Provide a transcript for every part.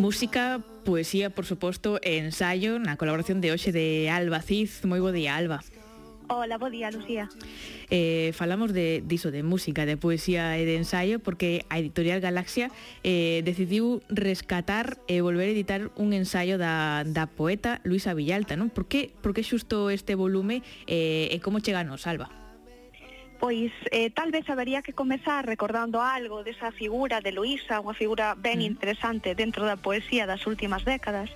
Música, poesía, por suposto, e ensaio na colaboración de hoxe de Alba Cid. Moi bo día, Alba. Ola, bo día, Lucía. Eh, falamos de diso de música, de poesía e de ensaio porque a editorial Galaxia eh, decidiu rescatar e volver a editar un ensaio da, da poeta Luisa Villalta, non? Por que, por que xusto este volume eh, e como chega nos, Alba? Pois eh, tal vez habería que comezar recordando algo desa figura de Luisa, unha figura ben mm. interesante dentro da poesía das últimas décadas,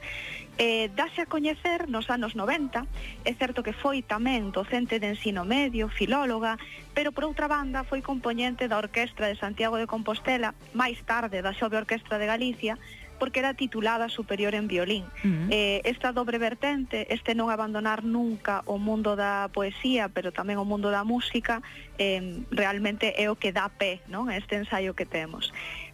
Eh, dase a coñecer nos anos 90, é certo que foi tamén docente de ensino medio, filóloga, pero por outra banda foi componente da Orquestra de Santiago de Compostela, máis tarde da Xove Orquestra de Galicia, porque era titulada superior en violín. Uh -huh. eh, esta dobre vertente, este non abandonar nunca o mundo da poesía, pero tamén o mundo da música, eh, realmente é o que dá pé non? a este ensaio que temos.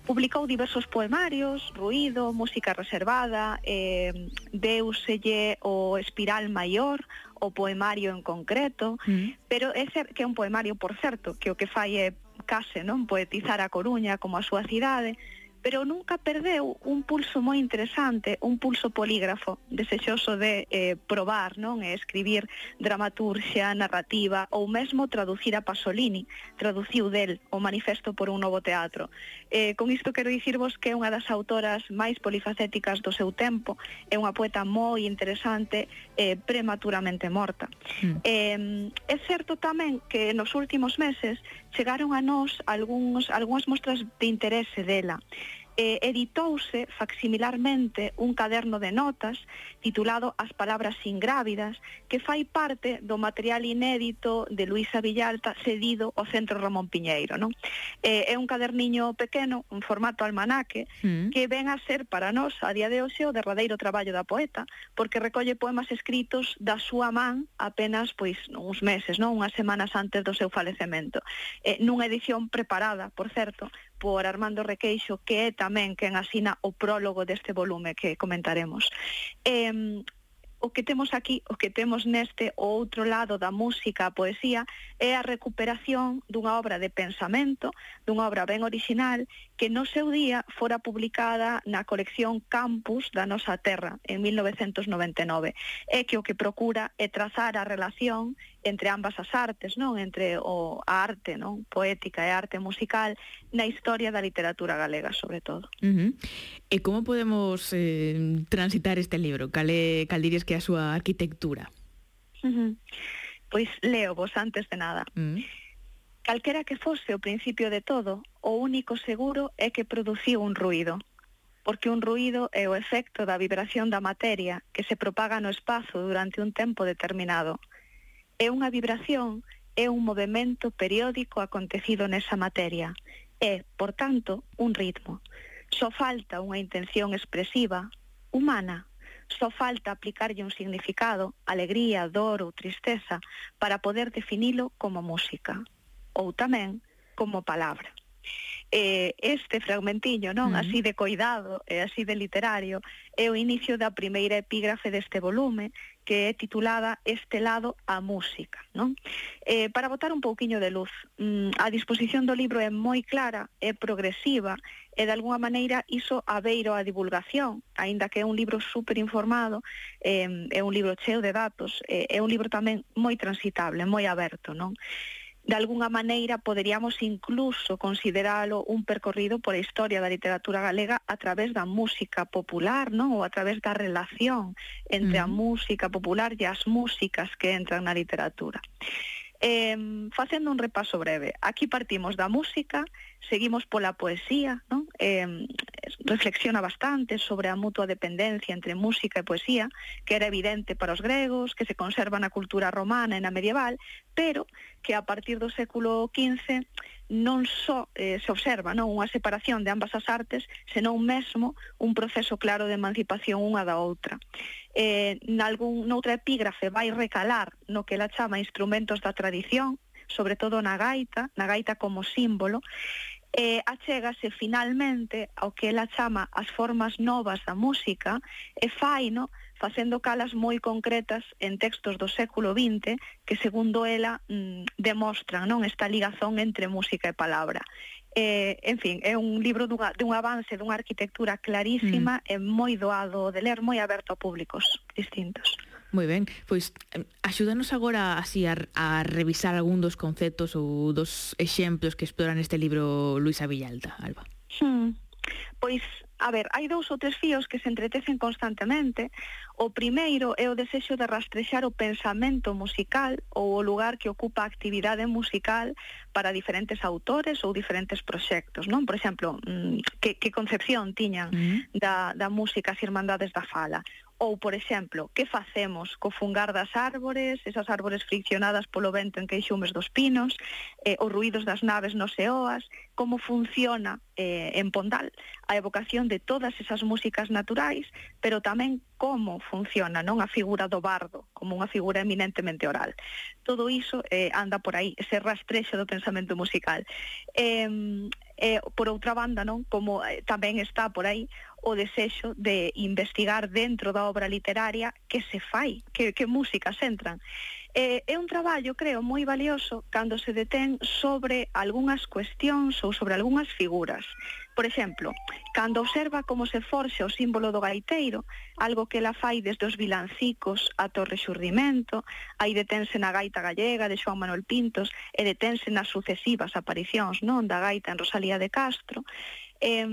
Publicou diversos poemarios, ruido, música reservada, eh, deuselle o espiral maior, o poemario en concreto, uh -huh. pero ese que é un poemario, por certo, que o que fai é case, non? Poetizar a Coruña como a súa cidade, pero nunca perdeu un pulso moi interesante, un pulso polígrafo, desexoso de eh, probar non e escribir dramaturxia, narrativa ou mesmo traducir a Pasolini, traduciu del o manifesto por un novo teatro. Eh, con isto quero dicirvos que é unha das autoras máis polifacéticas do seu tempo, é unha poeta moi interesante, eh, prematuramente morta. Mm. Eh, é certo tamén que nos últimos meses chegaron a nós algúns, algúns mostras de interese dela eh, editouse facsimilarmente un caderno de notas titulado As palabras ingrávidas, que fai parte do material inédito de Luisa Villalta cedido ao Centro Ramón Piñeiro. Non? Eh, é un caderniño pequeno, un formato almanaque, mm. que ven a ser para nós a día de hoxe o derradeiro traballo da poeta, porque recolle poemas escritos da súa man apenas pois uns meses, non unhas semanas antes do seu falecemento. Eh, nunha edición preparada, por certo, por Armando Requeixo, que é tamén quen asina o prólogo deste volume que comentaremos. Eh, o que temos aquí, o que temos neste outro lado da música, a poesía, é a recuperación dunha obra de pensamento, dunha obra ben original que no seu día fora publicada na colección Campus da nosa terra en 1999. É que o que procura é trazar a relación entre ambas as artes, non, entre o a arte, non, poética e arte musical na historia da literatura galega, sobre todo. Uh -huh. E como podemos eh, transitar este libro? Cal é cal dirías que é a súa arquitectura? Uh -huh. Pois leo vos antes de nada. Uh -huh. Calquera que fose o principio de todo, o único seguro é que produciu un ruído, porque un ruído é o efecto da vibración da materia que se propaga no espazo durante un tempo determinado. É unha vibración, é un movimento periódico acontecido nesa materia, é, por tanto, un ritmo. Só falta unha intención expresiva, humana, só falta aplicarlle un significado, alegría, dor ou tristeza, para poder definilo como música ou tamén como palabra. Eh, este fragmentiño, non, uh -huh. así de coidado e así de literario, é o inicio da primeira epígrafe deste volume, que é titulada Este lado a música, non? Eh, para botar un pouquiño de luz, mm, a disposición do libro é moi clara, é progresiva, e de alguna maneira iso abeiro a divulgación, aínda que é un libro superinformado, eh, é un libro cheo de datos, eh, é un libro tamén moi transitable, moi aberto, non? de algunha maneira poderíamos incluso consideralo un percorrido por a historia da literatura galega a través da música popular, non? Ou a través da relación entre uh -huh. a música popular e as músicas que entran na literatura. Eh, facendo un repaso breve, aquí partimos da música, seguimos pola poesía, non? Eh, reflexiona bastante sobre a mutua dependencia entre música e poesía, que era evidente para os gregos, que se conserva na cultura romana e na medieval, pero que a partir do século XV non só eh, se observa non unha separación de ambas as artes, senón mesmo un proceso claro de emancipación unha da outra. Eh, nalgún, noutra epígrafe vai recalar no que ela chama instrumentos da tradición, sobre todo na gaita, na gaita como símbolo, eh, achégase finalmente ao que ela chama as formas novas da música e faino facendo calas moi concretas en textos do século XX que, segundo ela, mm, demostran non esta ligazón entre música e palabra. Eh, en fin, é un libro dunha, dun avance, dunha arquitectura clarísima mm. e moi doado de ler, moi aberto a públicos distintos. Moi ben, pois axúdanos agora así a, a revisar algún dos conceptos ou dos exemplos que exploran este libro Luisa Villalta, Alba. Hmm. Pois, a ver, hai dous ou tres fíos que se entretecen constantemente. O primeiro é o desexo de rastrexar o pensamento musical ou o lugar que ocupa a actividade musical para diferentes autores ou diferentes proxectos, non? Por exemplo, mm, que, que concepción tiñan uh -huh. da, da música as Irmandades da Fala Ou, por exemplo, que facemos co fungar das árbores, esas árbores friccionadas polo vento en queixumes dos pinos, eh, os ruídos das naves nos eoas, como funciona eh, en Pondal a evocación de todas esas músicas naturais, pero tamén como funciona non a figura do bardo, como unha figura eminentemente oral. Todo iso eh, anda por aí, ese rastrexo do pensamento musical. Eh, eh, por outra banda, non como eh, tamén está por aí o desexo de investigar dentro da obra literaria que se fai, que, que músicas entran. Eh, é un traballo, creo, moi valioso cando se detén sobre algunhas cuestións ou sobre algunhas figuras. Por exemplo, cando observa como se forxe o símbolo do gaiteiro, algo que ela fai desde os vilancicos a Torre Xurdimento, aí detense na gaita gallega de Xoan Manuel Pintos e detense nas sucesivas aparicións non da gaita en Rosalía de Castro, eh,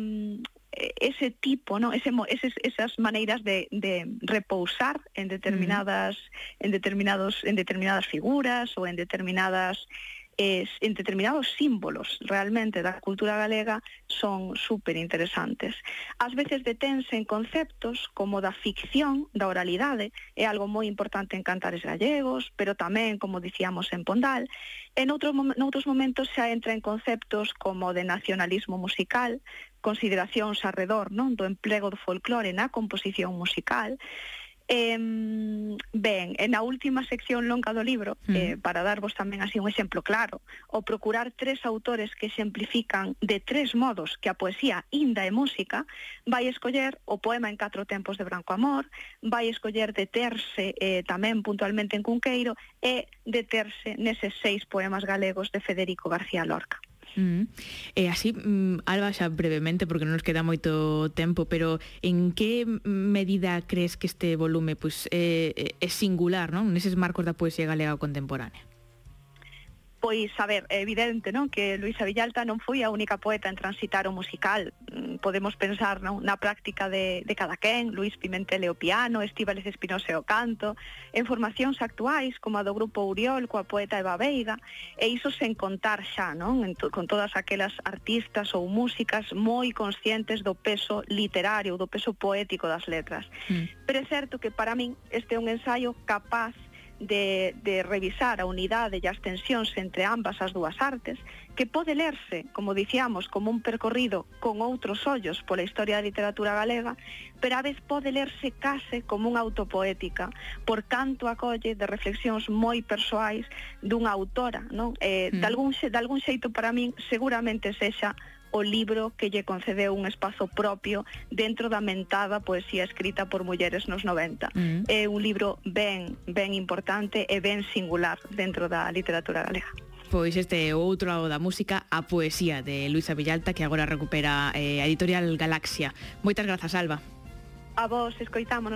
ese tipo, ¿no? Ese, esas, esas maneiras de, de repousar en determinadas mm. en determinados en determinadas figuras ou en determinadas es, en determinados símbolos realmente da cultura galega son super interesantes. Ás veces detense en conceptos como da ficción, da oralidade, é algo moi importante en cantares gallegos, pero tamén, como dicíamos en Pondal, en outros, noutros momentos xa entra en conceptos como de nacionalismo musical, consideracións arredor non do emprego do folclore na composición musical. Eh, ben, en na última sección longa do libro, mm. eh, para darvos tamén así un exemplo claro, o procurar tres autores que exemplifican de tres modos que a poesía inda e música, vai escoller o poema en catro tempos de Branco Amor, vai escoller deterse eh, tamén puntualmente en Cunqueiro e deterse neses seis poemas galegos de Federico García Lorca. Mm. E así, mm, Alba, xa brevemente, porque non nos queda moito tempo, pero en que medida crees que este volume pois, pues, é, é singular, non? Neses marcos da poesía galega contemporánea? Pois, a ver, é evidente non que Luisa Villalta non foi a única poeta en transitar o musical. Mm, podemos pensar non? na práctica de, de cada quen, Luis Pimentel e o piano, Estíbales Espinosa e o canto, en formacións actuais como a do grupo Uriol coa poeta Eva Veiga, e iso sen contar xa non en to, con todas aquelas artistas ou músicas moi conscientes do peso literario, do peso poético das letras. Mm. Pero é certo que para min este é un ensaio capaz de, de revisar a unidade e as tensións entre ambas as dúas artes, que pode lerse, como dicíamos, como un percorrido con outros ollos pola historia da literatura galega, pero a vez pode lerse case como unha autopoética, por canto acolle de reflexións moi persoais dunha autora, non? Eh, mm. de, algún, de algún xeito para min seguramente sexa o libro que lle concedeu un espazo propio dentro da mentada poesía escrita por mulleres nos 90. Mm. É un libro ben, ben importante e ben singular dentro da literatura galega. Pois este é outro lado da música, a poesía de Luisa Villalta, que agora recupera eh, a editorial Galaxia. Moitas grazas, Alba. A vos, escoitámonos.